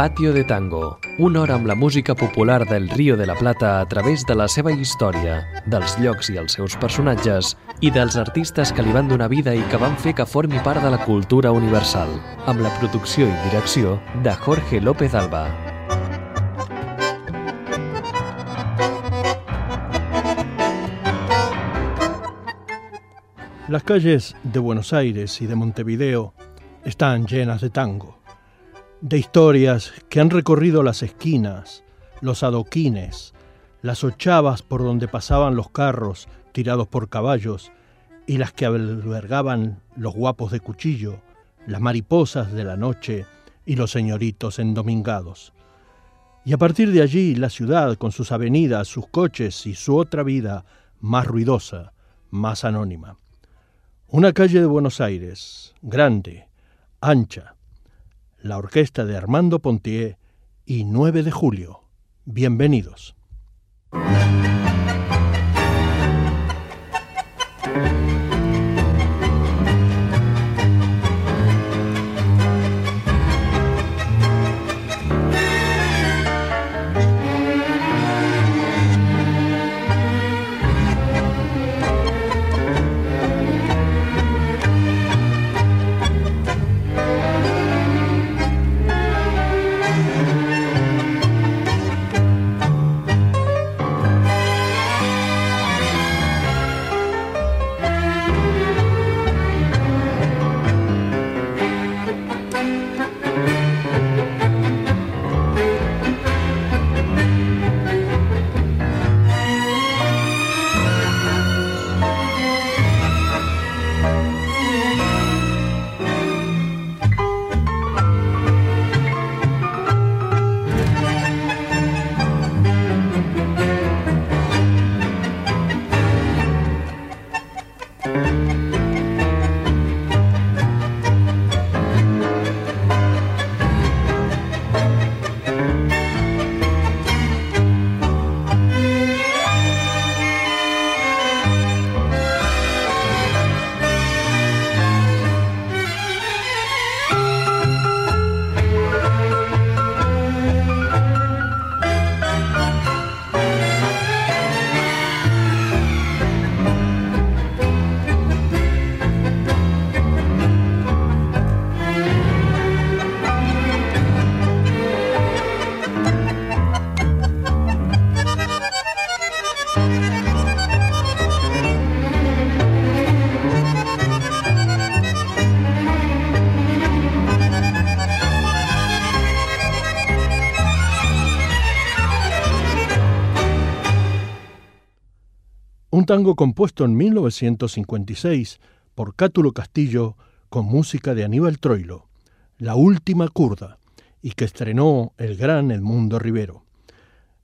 Patio de Tango, una hora amb la música popular del Río de la Plata a través de la seva història, dels llocs i els seus personatges i dels artistes que li van donar vida i que van fer que formi part de la cultura universal, amb la producció i direcció de Jorge López Alba. Las calles de Buenos Aires y de Montevideo están llenas de tango, de historias que han recorrido las esquinas, los adoquines, las ochavas por donde pasaban los carros tirados por caballos y las que albergaban los guapos de cuchillo, las mariposas de la noche y los señoritos endomingados. Y a partir de allí la ciudad con sus avenidas, sus coches y su otra vida más ruidosa, más anónima. Una calle de Buenos Aires, grande, ancha. La orquesta de Armando Pontier y 9 de julio. Bienvenidos. Tango compuesto en 1956 por Cátulo Castillo con música de Aníbal Troilo, La Última Curda, y que estrenó el gran Edmundo Rivero.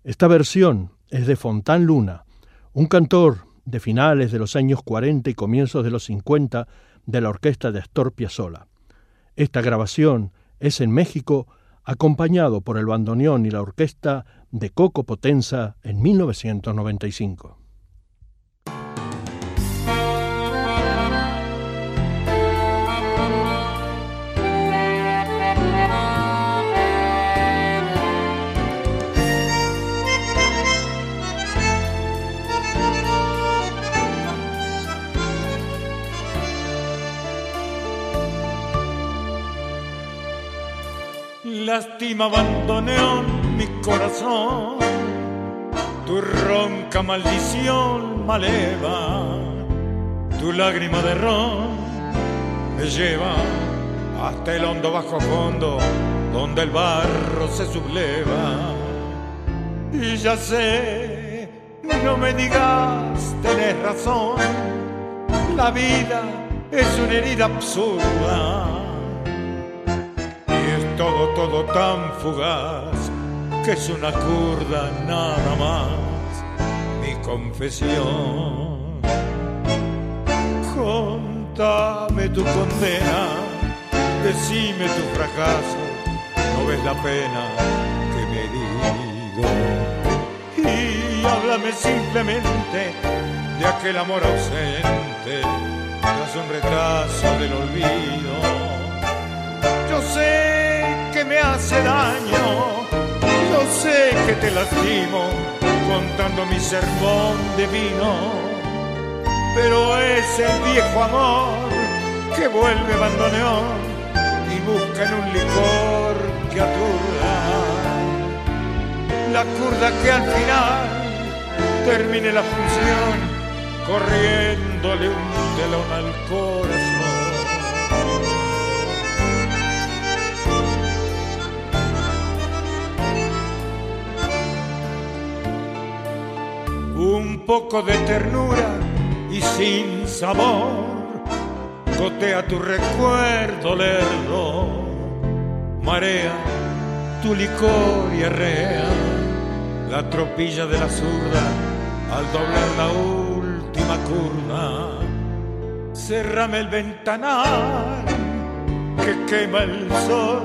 Esta versión es de Fontán Luna, un cantor de finales de los años 40 y comienzos de los 50 de la orquesta de Astor Piazzolla. Esta grabación es en México acompañado por el bandoneón y la orquesta de Coco Potenza en 1995. Lástima abandoneón mi corazón, tu ronca maldición maleva, tu lágrima de ron me lleva hasta el hondo bajo fondo donde el barro se subleva. Y ya sé, no me digas, tenés razón, la vida es una herida absurda todo, todo tan fugaz que es una curda nada más, mi confesión. Contame tu condena, decime tu fracaso, no ves la pena que me herido. Y háblame simplemente de aquel amor ausente, tras un retraso del olvido. Yo sé me hace daño que te lastimo contando mi sermón de vino, pero es el viejo amor que vuelve bandoneón y busca en un licor que aturda. La curda que al final termine la función corriéndole un telón al corazón. Un poco de ternura y sin sabor gotea tu recuerdo lerdo, marea tu licor y arrea la tropilla de la zurda al doblar la última curva. Cerrame el ventanal que quema el sol,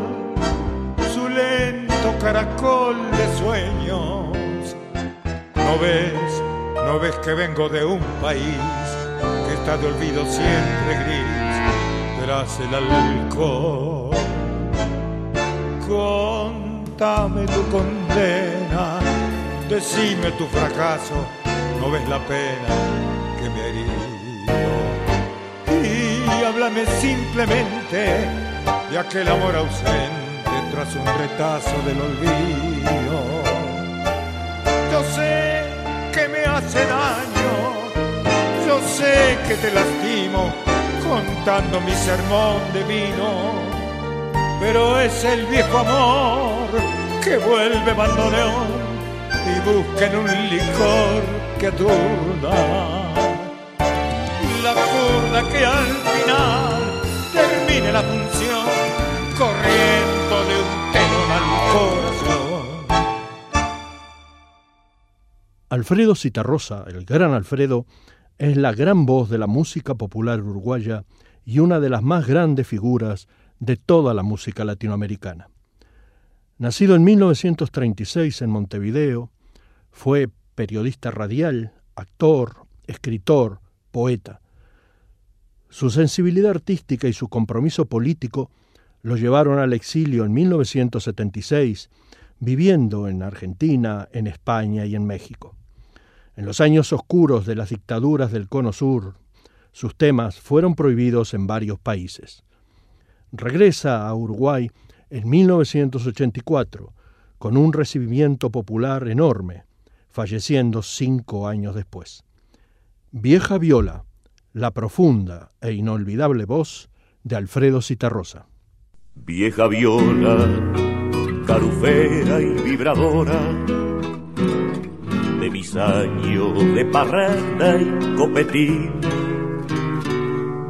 su lento caracol de sueños. No ves, no ves que vengo de un país que está de olvido siempre gris tras el alcohol. Contame tu condena, decime tu fracaso, no ves la pena que me herido. Y háblame simplemente de aquel amor ausente tras un retazo del olvido. Yo sé hace daño, yo sé que te lastimo contando mi sermón de vino, pero es el viejo amor que vuelve bandoneón y busca en un licor que aturda. La curda que al final termine la función corriendo Alfredo Citarrosa, el gran Alfredo, es la gran voz de la música popular uruguaya y una de las más grandes figuras de toda la música latinoamericana. Nacido en 1936 en Montevideo, fue periodista radial, actor, escritor, poeta. Su sensibilidad artística y su compromiso político lo llevaron al exilio en 1976, viviendo en Argentina, en España y en México. En los años oscuros de las dictaduras del Cono Sur, sus temas fueron prohibidos en varios países. Regresa a Uruguay en 1984 con un recibimiento popular enorme, falleciendo cinco años después. Vieja Viola, la profunda e inolvidable voz de Alfredo Citarrosa. Vieja viola, carufera y vibradora de mis años de parranda y copetín,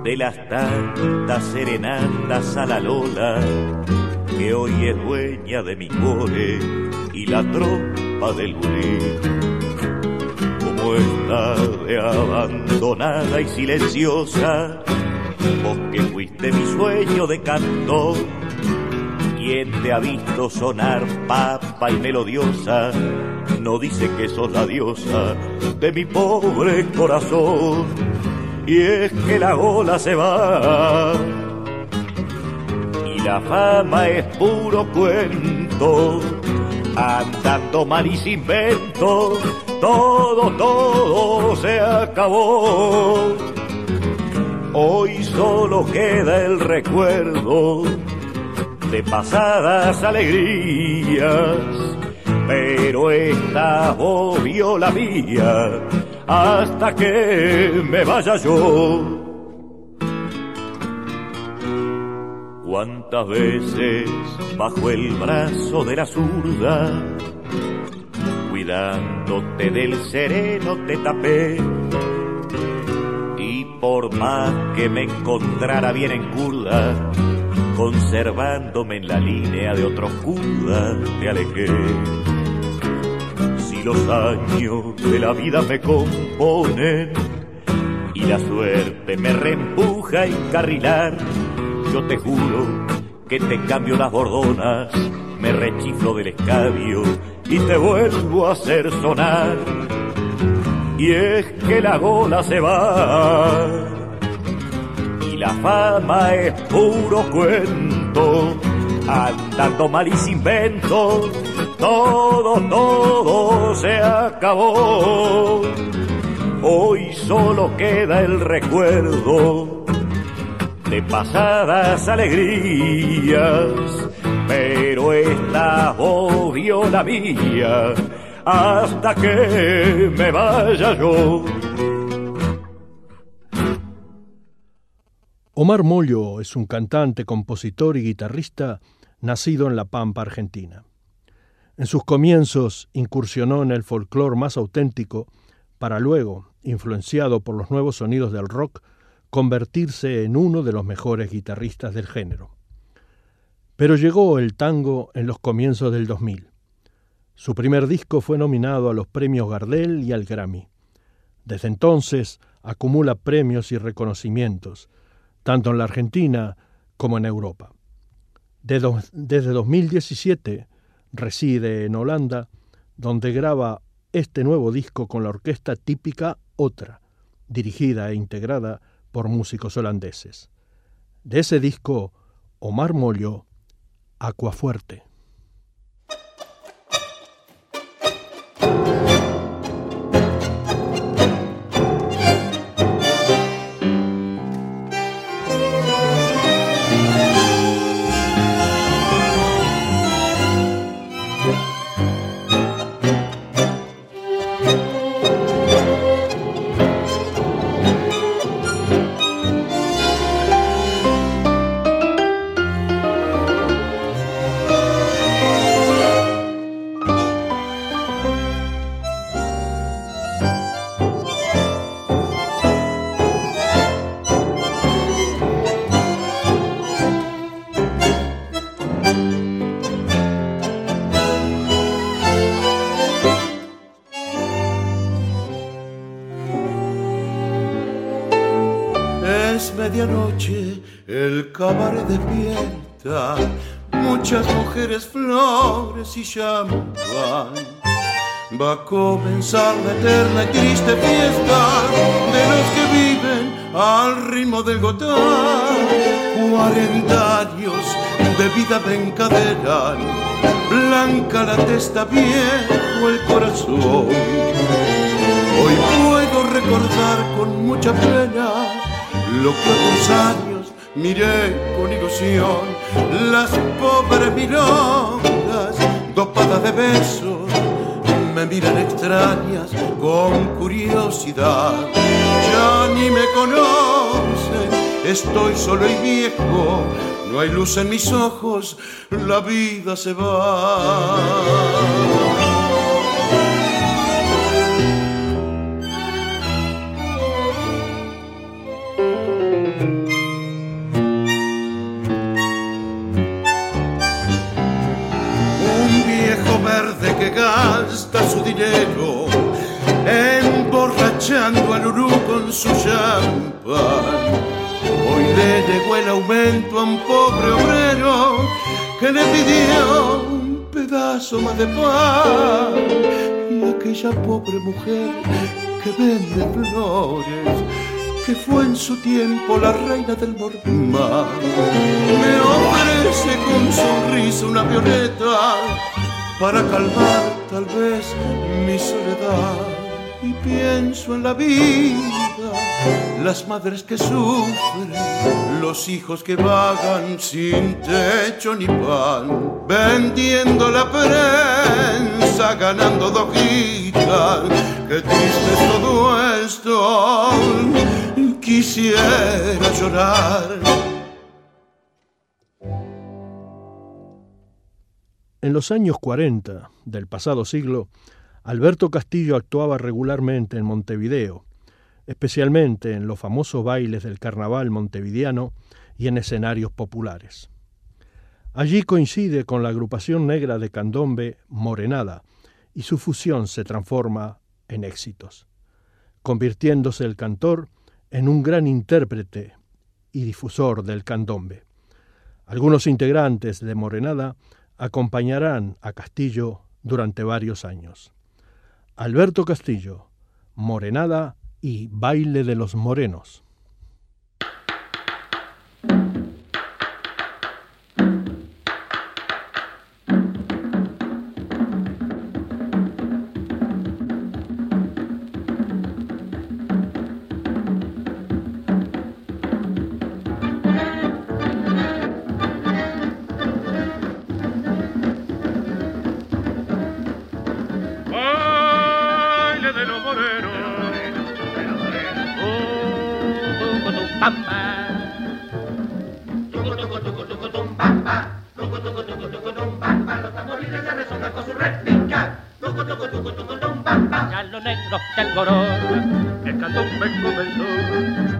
de las tantas serenatas a la lola, que hoy es dueña de mi core y la tropa del bulín. Como está de abandonada y silenciosa, vos que fuiste mi sueño de cantor, quien te ha visto sonar papa y melodiosa, no dice que sos la diosa de mi pobre corazón. Y es que la ola se va y la fama es puro cuento. Andando mal y sin vento, todo, todo se acabó. Hoy solo queda el recuerdo de pasadas alegrías pero esta obvio la mía hasta que me vaya yo. Cuántas veces bajo el brazo de la zurda, cuidándote del sereno te tapé. Y por más que me encontrara bien en curda, conservándome en la línea de otros curdas, te alejé los años de la vida me componen y la suerte me reempuja a encarrilar, yo te juro que te cambio las bordonas, me rechiflo del escabio y te vuelvo a hacer sonar. Y es que la gola se va la fama es puro cuento, andando mal y sin vento todo, todo se acabó. Hoy solo queda el recuerdo de pasadas alegrías, pero esta voz la mía hasta que me vaya yo. Omar Mollo es un cantante, compositor y guitarrista nacido en La Pampa, Argentina. En sus comienzos incursionó en el folclore más auténtico para luego, influenciado por los nuevos sonidos del rock, convertirse en uno de los mejores guitarristas del género. Pero llegó el tango en los comienzos del 2000. Su primer disco fue nominado a los premios Gardel y al Grammy. Desde entonces acumula premios y reconocimientos, tanto en la Argentina como en Europa. Desde 2017 reside en Holanda, donde graba este nuevo disco con la orquesta típica Otra, dirigida e integrada por músicos holandeses. De ese disco, Omar Mollo, Acuafuerte. Flores y champán. Va a comenzar la eterna y triste fiesta de los que viven al ritmo del gotán. Cuarenta años de vida me blanca la testa, viejo el corazón. Hoy puedo recordar con mucha pena lo que años miré con ilusión las pobres milongas, dopadas de besos, me miran extrañas con curiosidad. Ya ni me conocen, estoy solo y viejo, no hay luz en mis ojos, la vida se va. Su champán. Hoy le llegó el aumento a un pobre obrero que le pidió un pedazo más de pan. Y aquella pobre mujer que vende flores, que fue en su tiempo la reina del mormán, me ofrece con sonrisa una violeta para calmar tal vez mi soledad. Y pienso en la vida, las madres que sufren, los hijos que vagan sin techo ni pan, vendiendo la prensa, ganando dojitas. Qué triste es todo esto, quisiera llorar En los años 40 del pasado siglo, Alberto Castillo actuaba regularmente en Montevideo, especialmente en los famosos bailes del carnaval montevideano y en escenarios populares. Allí coincide con la agrupación negra de candombe Morenada y su fusión se transforma en éxitos, convirtiéndose el cantor en un gran intérprete y difusor del candombe. Algunos integrantes de Morenada acompañarán a Castillo durante varios años. Alberto Castillo, Morenada y Baile de los Morenos. Ya los negros del gorón, el candombe comenzó,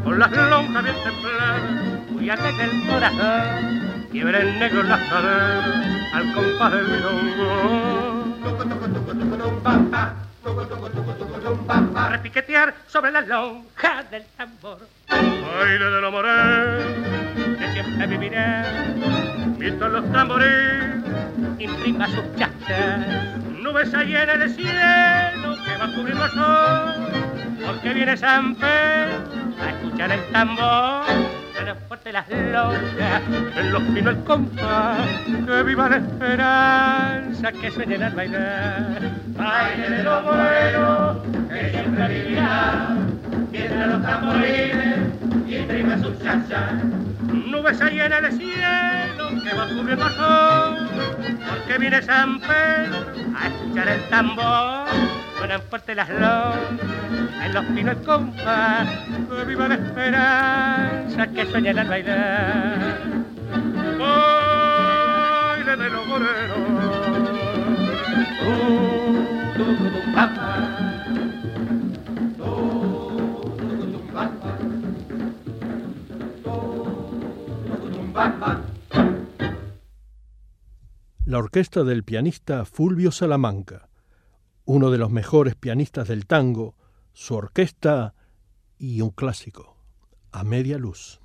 con las lonjas bien templadas, muy alegre corazón, el negro las caderas, al compás del milongo. Repiquetear sobre la lonja del tambor. Baile de la morena, que siempre vivirá, mientras los tambores imprima sus chachas. Nubes ahí en el cielo que va a cubrir el sol, porque viene San Pedro a escuchar el tambor suena fuerte las lonjas, en los pinos el que viva la esperanza, que sueñen al bailar. Baile de lo bueno, que siempre vivirá, mientras los tamborines imprima sus chachas. Nubes ahí en el cielo que va cubriendo el sol, porque viene San Pedro a escuchar el tambor suenan fuerte las lonjas, en los pinos el compás, viva la esperanza que sueñan al bailar. Baile de los uh, La orquesta del pianista Fulvio Salamanca uno de los mejores pianistas del tango, su orquesta y un clásico, a media luz.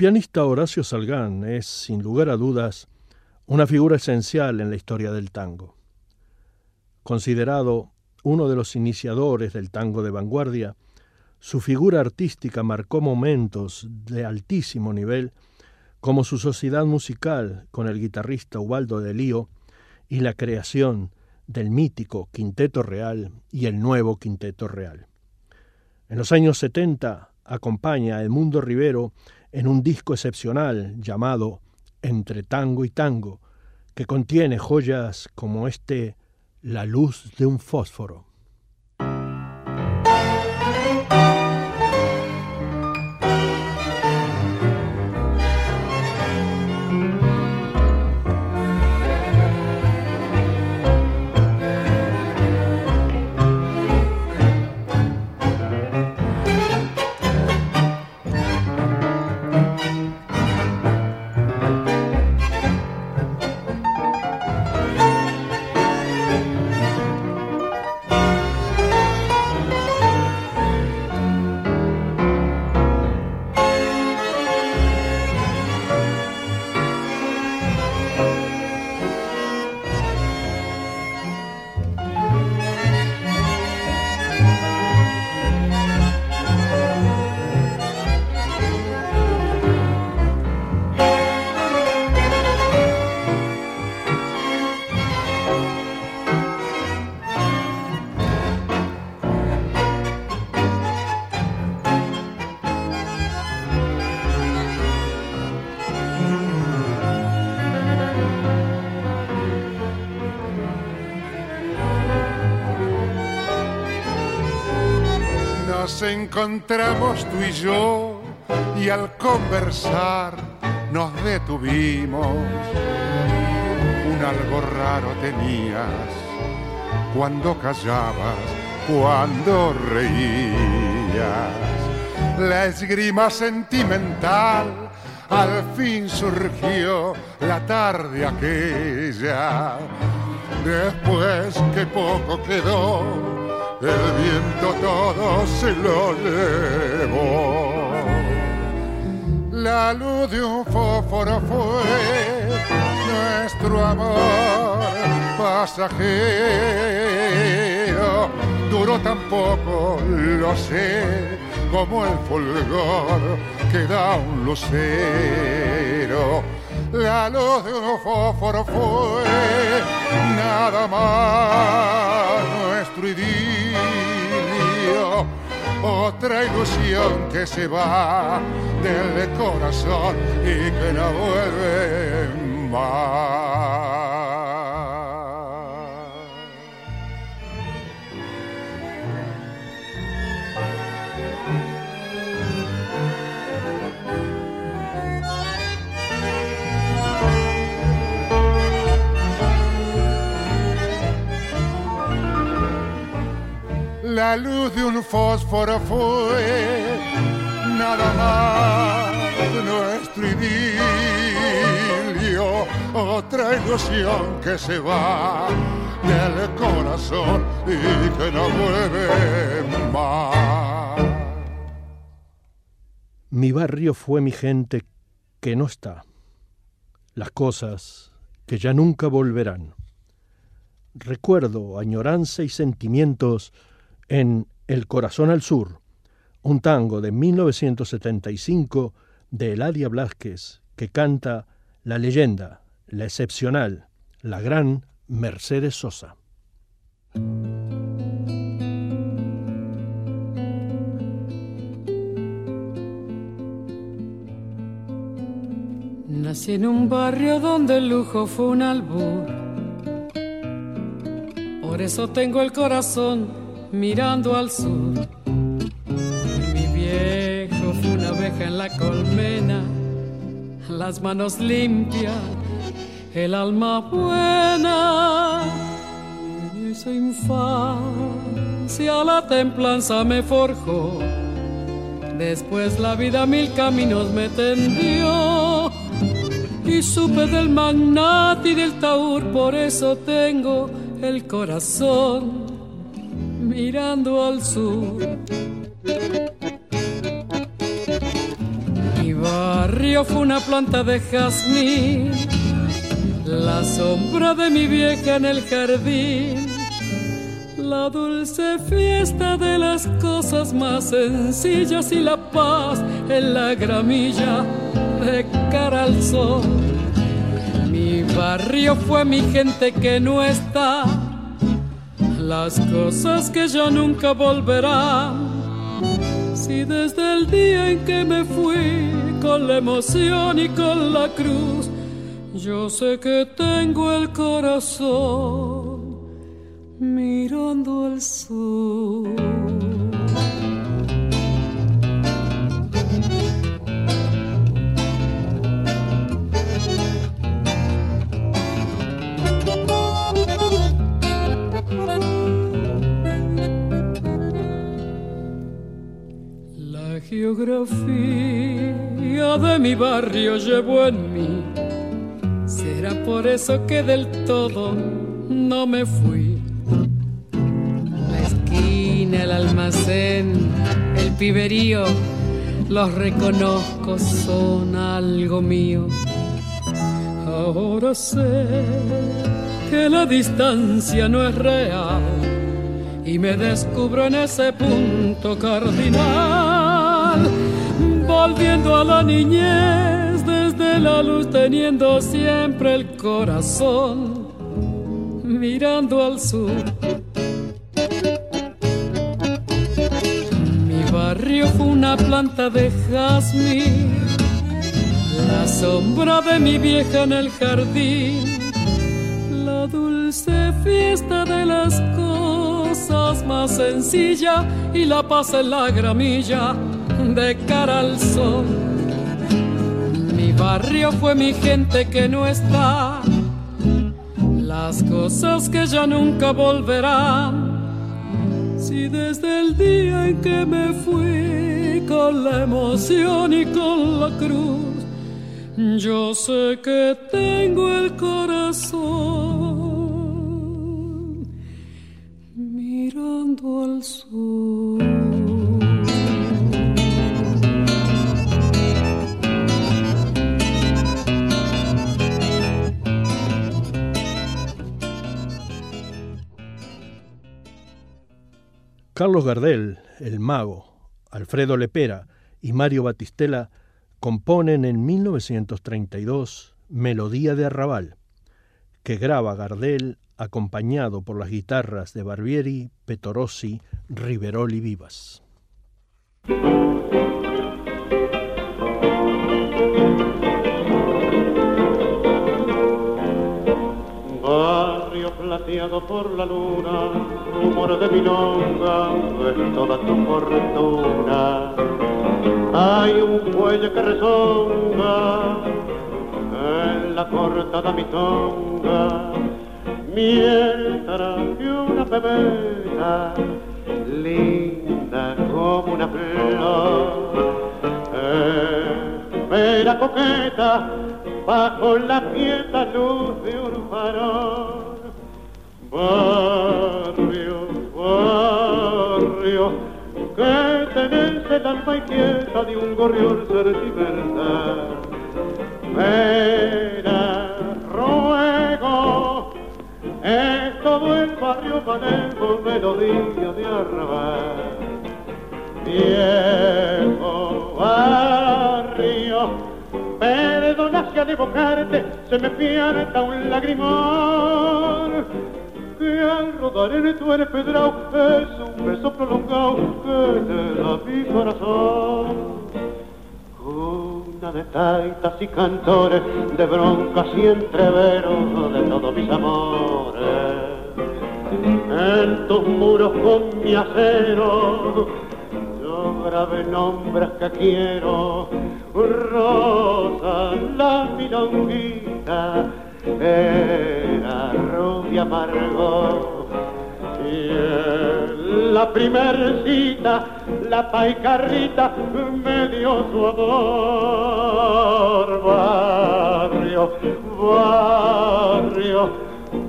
Pianista Horacio Salgán es, sin lugar a dudas, una figura esencial en la historia del tango. Considerado uno de los iniciadores del tango de vanguardia, su figura artística marcó momentos de altísimo nivel, como su sociedad musical con el guitarrista Ubaldo de Lío y la creación del mítico Quinteto Real y el nuevo Quinteto Real. En los años 70 acompaña a Edmundo Rivero en un disco excepcional llamado Entre Tango y Tango, que contiene joyas como este La luz de un fósforo. Nos encontramos tú y yo y al conversar nos detuvimos. Un algo raro tenías cuando callabas, cuando reías. La esgrima sentimental al fin surgió la tarde aquella. Después que poco quedó, el viento todo se lo llevó. La luz de un fósforo fue nuestro amor pasajero. Duró tan poco, lo sé, como el fulgor que da un lucero. La luz de un fósforo fue nada más nuestro otra ilusión que se va del corazón y que no vuelve más. La luz de un fósforo fue nada más nuestro idilio, otra ilusión que se va del corazón y que no vuelve más. Mi barrio fue mi gente que no está, las cosas que ya nunca volverán. Recuerdo, añoranza y sentimientos en El corazón al sur, un tango de 1975 de Eladia Blasquez que canta la leyenda, la excepcional, la gran Mercedes Sosa. Nací en un barrio donde el lujo fue un albur. Por eso tengo el corazón mirando al sur. Mi viejo fue una abeja en la colmena, las manos limpias, el alma buena. En esa infancia la templanza me forjó. Después la vida mil caminos me tendió y supe del magnate y del taur, por eso tengo el corazón mirando al sur. Mi barrio fue una planta de jazmín, la sombra de mi vieja en el jardín, la dulce fiesta de las cosas más sencillas y la paz en la gramilla de cara al sol. Mi barrio fue mi gente que no está las cosas que ya nunca volverán. Si desde el día en que me fui con la emoción y con la cruz, yo sé que tengo el corazón mirando al sur. Geografía de mi barrio llevo en mí. Será por eso que del todo no me fui. La esquina, el almacén, el piberío, los reconozco, son algo mío. Ahora sé que la distancia no es real y me descubro en ese punto cardinal volviendo a la niñez desde la luz teniendo siempre el corazón mirando al sur. Mi barrio fue una planta de jazmín, la sombra de mi vieja en el jardín, la dulce fiesta de las cosas más sencillas y la paz en la gramilla de cara al sol. Mi barrio fue mi gente que no está, las cosas que ya nunca volverán. Si desde el día en que me fui con la emoción y con la cruz, yo sé que tengo el corazón mirando al sur. Carlos Gardel, el mago, Alfredo Lepera y Mario Batistela componen en 1932 Melodía de Arrabal, que graba Gardel acompañado por las guitarras de Barbieri, Petorossi, Riverol Vivas. Por la luna, rumor de milonga, es toda tu fortuna hay un cuello que resonga en la cortada mitonga, mientras que una pebeta linda como una flor, espera coqueta bajo la quieta luz de un farol. Barrio, barrio, que tenés el alma inquieta de un gorrión sentimental. Vera, ruego, es todo el barrio manejo, melodía de arrabal. Viejo barrio, perdona si al evocarte se me pierda un lagrimón que al rodar en tu pedrao es un beso prolongado que te da mi corazón. Una de taitas y cantores, de broncas y entreveros de todos mis amores. En tus muros con mi acero, yo grabé nombres que quiero. Rosa, la milonguita, era rubia amargo. Y en la primer cita, la paicarrita me dio su amor. Barrio, barrio,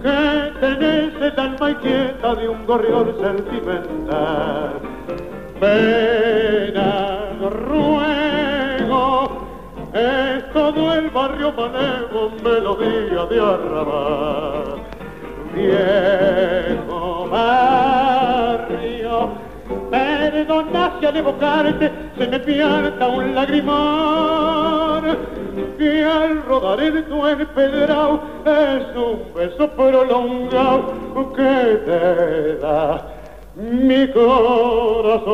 que tenés el alma inquieta de un gorrión sentimental. Pena, ruego, es todo el barrio manejo, melodía de arrabal. Viejo barrio, perdona si al evocarte se me pierda un lagrimón, que al rodar en tu empedrado es un beso prolongado que te da mi corazón.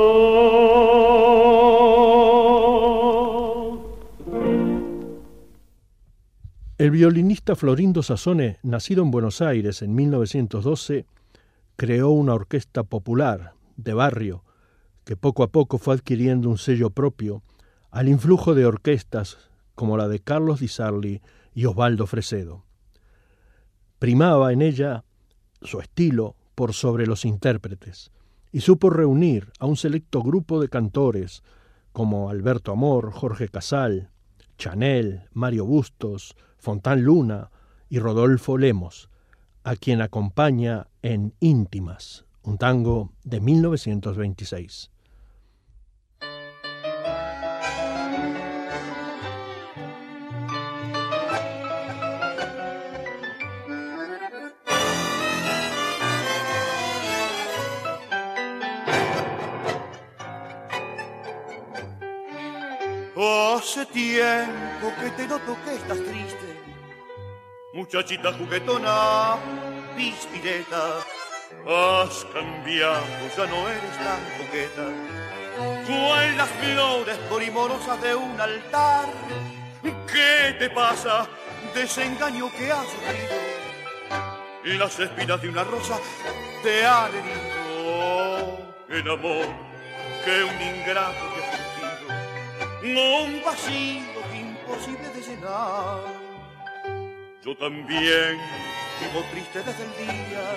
El violinista Florindo Sassone, nacido en Buenos Aires en 1912, creó una orquesta popular, de barrio, que poco a poco fue adquiriendo un sello propio, al influjo de orquestas como la de Carlos Di Sarli y Osvaldo Fresedo. Primaba en ella su estilo por sobre los intérpretes, y supo reunir a un selecto grupo de cantores como Alberto Amor, Jorge Casal, Chanel, Mario Bustos, Fontán Luna y Rodolfo Lemos, a quien acompaña en Íntimas, un tango de 1926. Hace tiempo que te noto que estás triste, muchachita juguetona, pispireta. Has cambiado, ya no eres tan coqueta. Cual las flores porimorosas de un altar. ¿Qué te pasa? Desengaño que has sufrido. Y las espinas de una rosa te han herido. el amor que un ingrato te ha sentido, un vacío imposible de llenar. Yo también. Vivo triste desde el día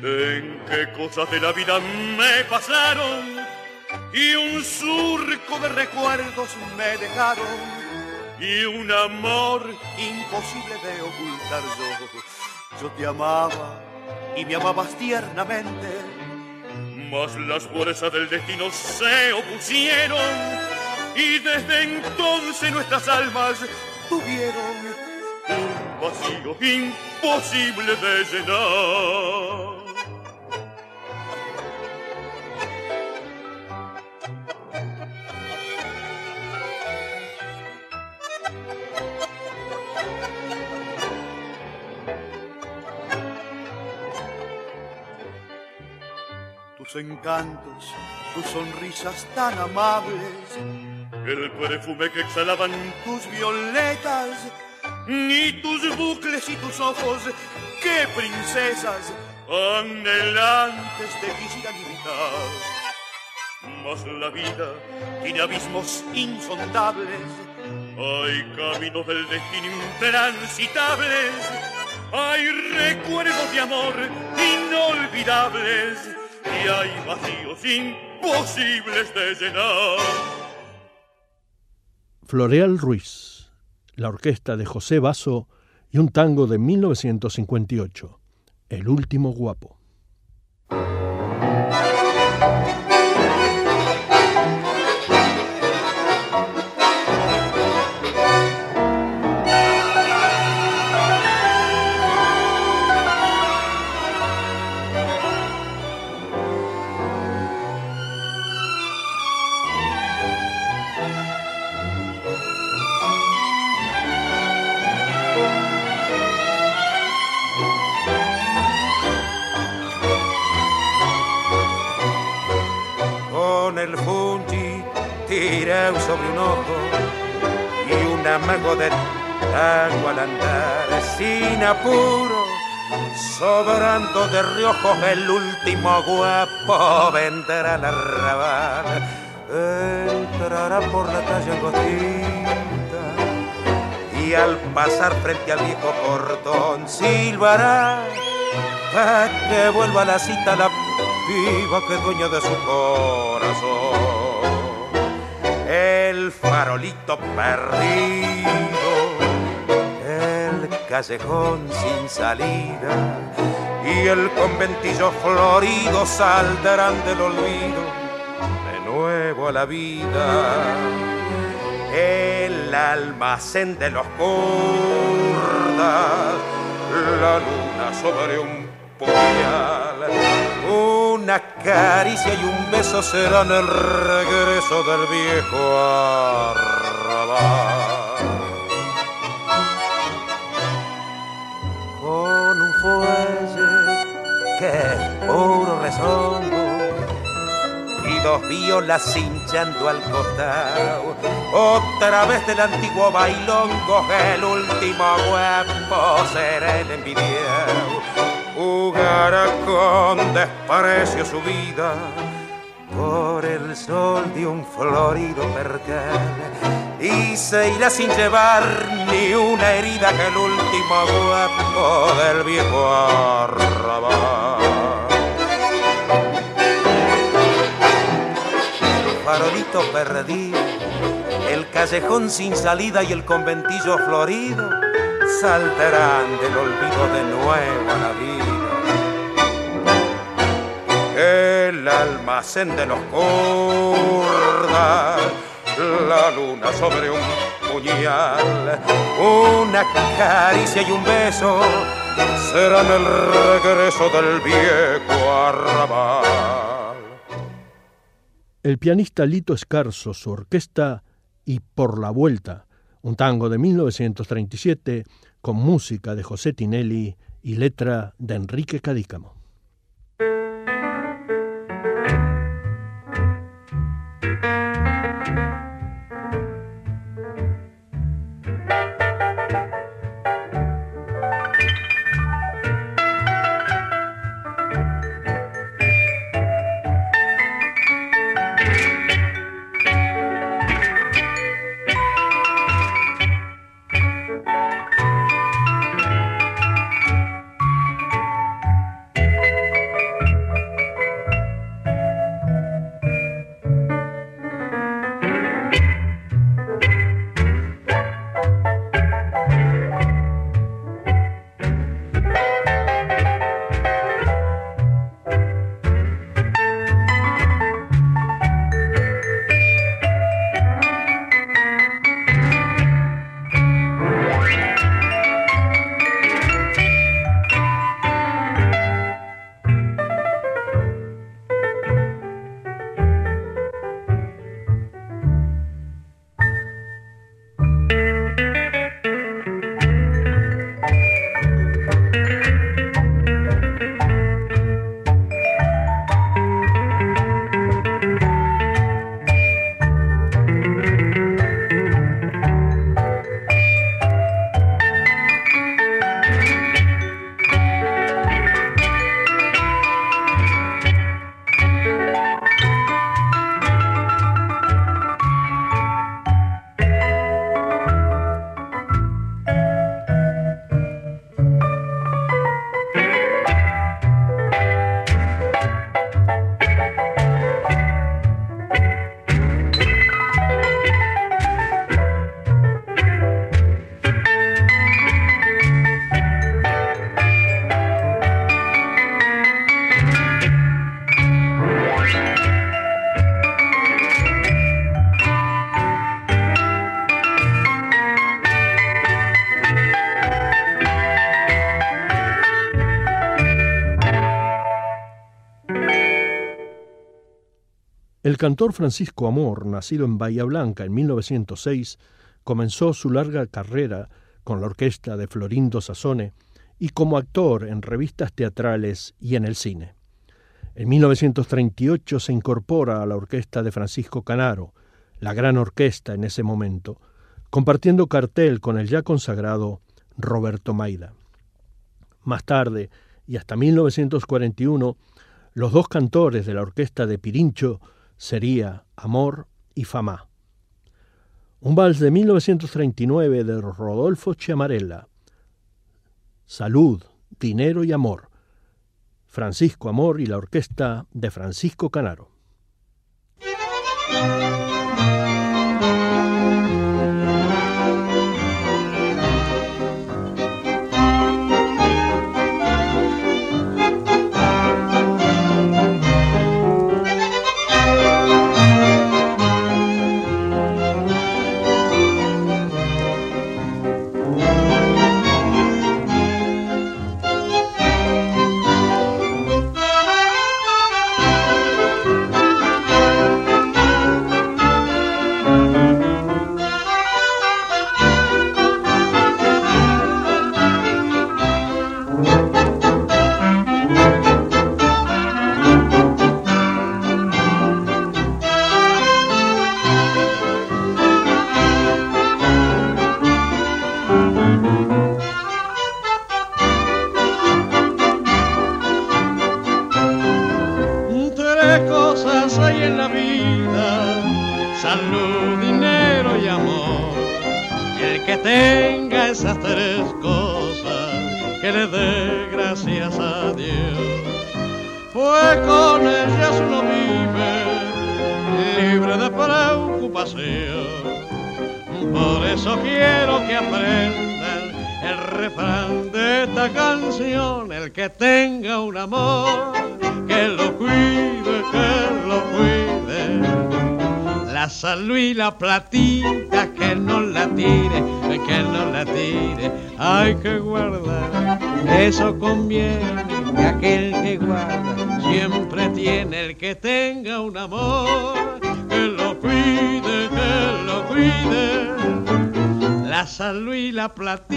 en que cosas de la vida me pasaron y un surco de recuerdos me dejaron. Y un amor imposible de ocultar yo. Yo te amaba y me amabas tiernamente, mas las fuerzas del destino se opusieron. Y desde entonces nuestras almas tuvieron imposible de llenar. tus encantos, tus sonrisas tan amables, el perfume que exhalaban tus violetas, ni tus bucles y tus ojos, qué princesas anhelantes te quisieran imitar. Mas la vida tiene abismos insondables, hay caminos del destino intransitables, hay recuerdos de amor inolvidables y hay vacíos imposibles de llenar. Floreal Ruiz, la orquesta de José Basso y un tango de 1958, El último guapo. Sobre un ojo y un amago de tango al andar sin apuro, sobrando de riojos el último guapo vendrá al arrabal, entrará por la calle angostita y al pasar frente al viejo portón silbará para que vuelva a la cita la viva que dueña de su corazón el farolito perdido, el callejón sin salida y el conventillo florido saldrán del olvido de nuevo a la vida. El almacén de los curdas, la luna sobre un puñal, una caricia y un beso serán el regreso del viejo arrabal. Con un fuelle que puro rezongo y dos violas hinchando al costado. Otra vez del antiguo bailongo, el último huevo será el envidiado jugará con desprecio su vida por el sol de un florido percal y se irá sin llevar ni una herida que el último guapo del viejo arrabal. Farolito perdido, el callejón sin salida y el conventillo florido saldrán del olvido de nuevo a la vida. El almacén de los curdas, la luna sobre un puñal, una caricia y un beso serán el regreso del viejo arrabal. El pianista Lito Escarzo, su orquesta y Por la Vuelta, un tango de 1937 con música de José Tinelli y letra de Enrique Cadícamo. El cantor Francisco Amor, nacido en Bahía Blanca en 1906, comenzó su larga carrera con la orquesta de Florindo Sassone y como actor en revistas teatrales y en el cine. En 1938 se incorpora a la orquesta de Francisco Canaro, la gran orquesta en ese momento, compartiendo cartel con el ya consagrado Roberto Maida. Más tarde, y hasta 1941, los dos cantores de la orquesta de Pirincho sería Amor y Fama. Un vals de 1939 de Rodolfo Chiamarella. Salud, dinero y amor. Francisco Amor y la orquesta de Francisco Canaro. La platita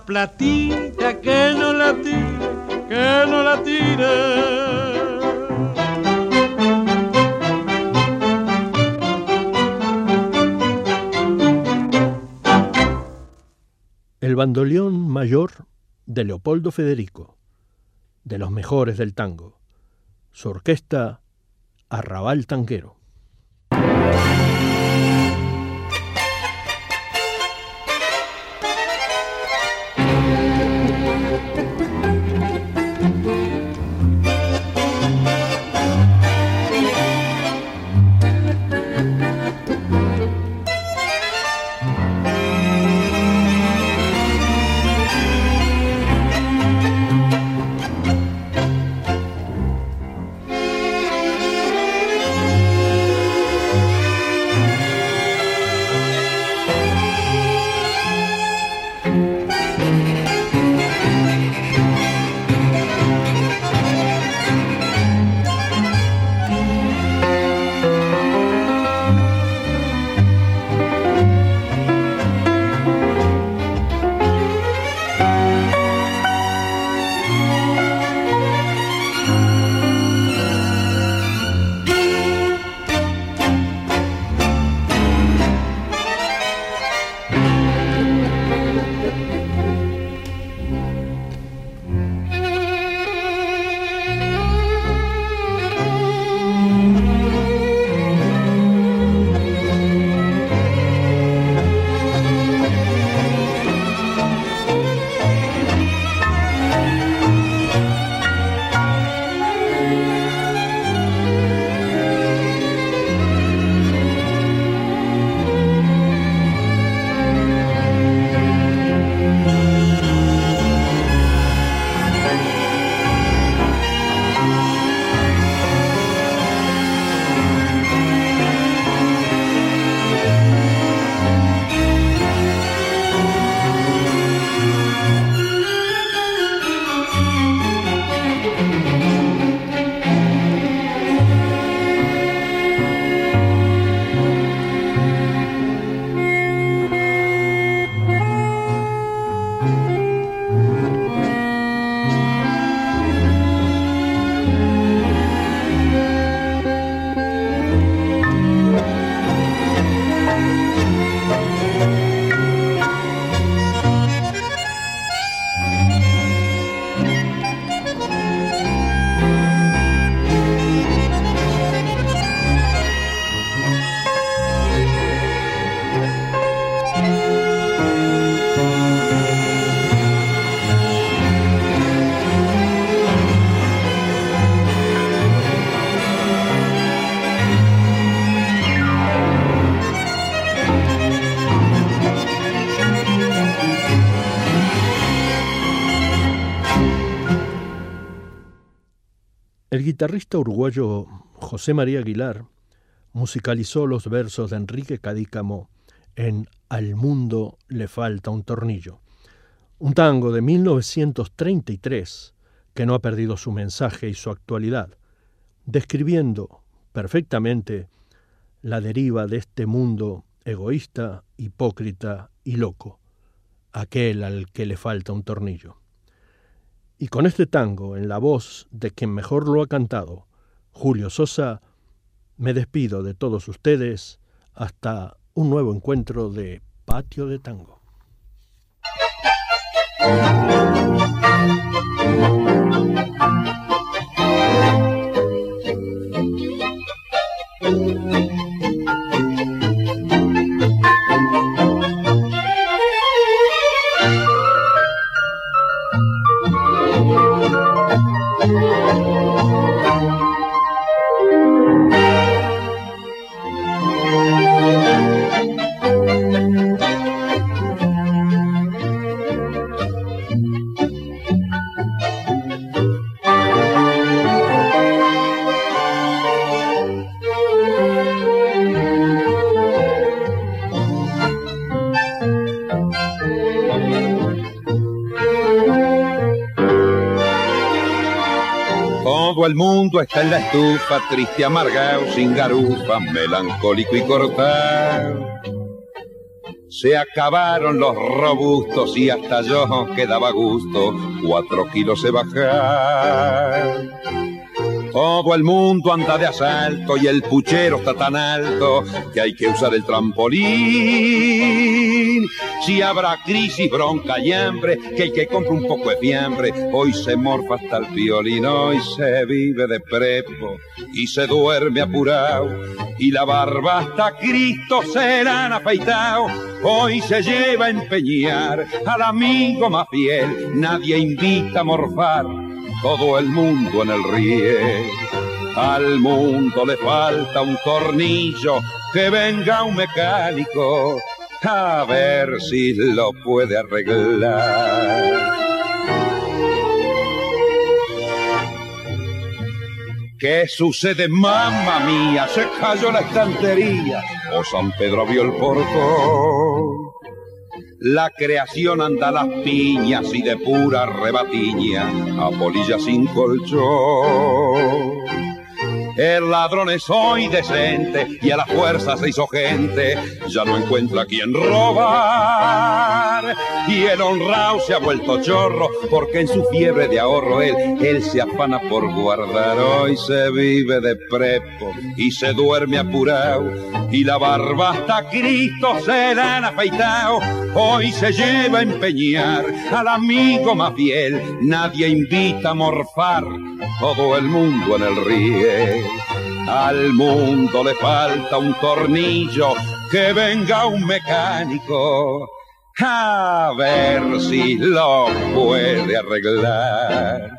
la platita que no la tire, que no la tire. El bandoleón mayor de Leopoldo Federico, de los mejores del tango. Su orquesta Arrabal Tanquero. Guitarrista uruguayo José María Aguilar musicalizó los versos de Enrique Cadícamo en Al mundo le falta un tornillo, un tango de 1933 que no ha perdido su mensaje y su actualidad, describiendo perfectamente la deriva de este mundo egoísta, hipócrita y loco, aquel al que le falta un tornillo. Y con este tango, en la voz de quien mejor lo ha cantado, Julio Sosa, me despido de todos ustedes hasta un nuevo encuentro de Patio de Tango. Estufa, triste, amargado, sin garufa, melancólico y cortado. Se acabaron los robustos y hasta yo quedaba gusto, cuatro kilos se bajar. Todo el mundo anda de asalto y el puchero está tan alto que hay que usar el trampolín. Si habrá crisis, bronca y hambre, que hay que comprar un poco de fiambre, hoy se morfa hasta el violín, hoy se vive de prepo y se duerme apurado. Y la barba hasta Cristo se la han afeitado, hoy se lleva a empeñar al amigo más fiel, nadie invita a morfar todo el mundo en el río. Al mundo le falta un tornillo, que venga un mecánico a ver si lo puede arreglar. ¿Qué sucede, mamá mía? Se cayó la estantería o San Pedro vio el portón. La creación anda las piñas y de pura rebatiña a polilla sin colchón. El ladrón es hoy decente y a la fuerza se hizo gente, ya no encuentra quien robar. Y el honrado se ha vuelto chorro porque en su fiebre de ahorro él, él se afana por guardar. Hoy se vive de prepo y se duerme apurado y la barba hasta Cristo se la han afeitado. Hoy se lleva a empeñar al amigo más fiel, nadie invita a morfar, todo el mundo en el río. Al mundo le falta un tornillo, que venga un mecánico a ver si lo puede arreglar.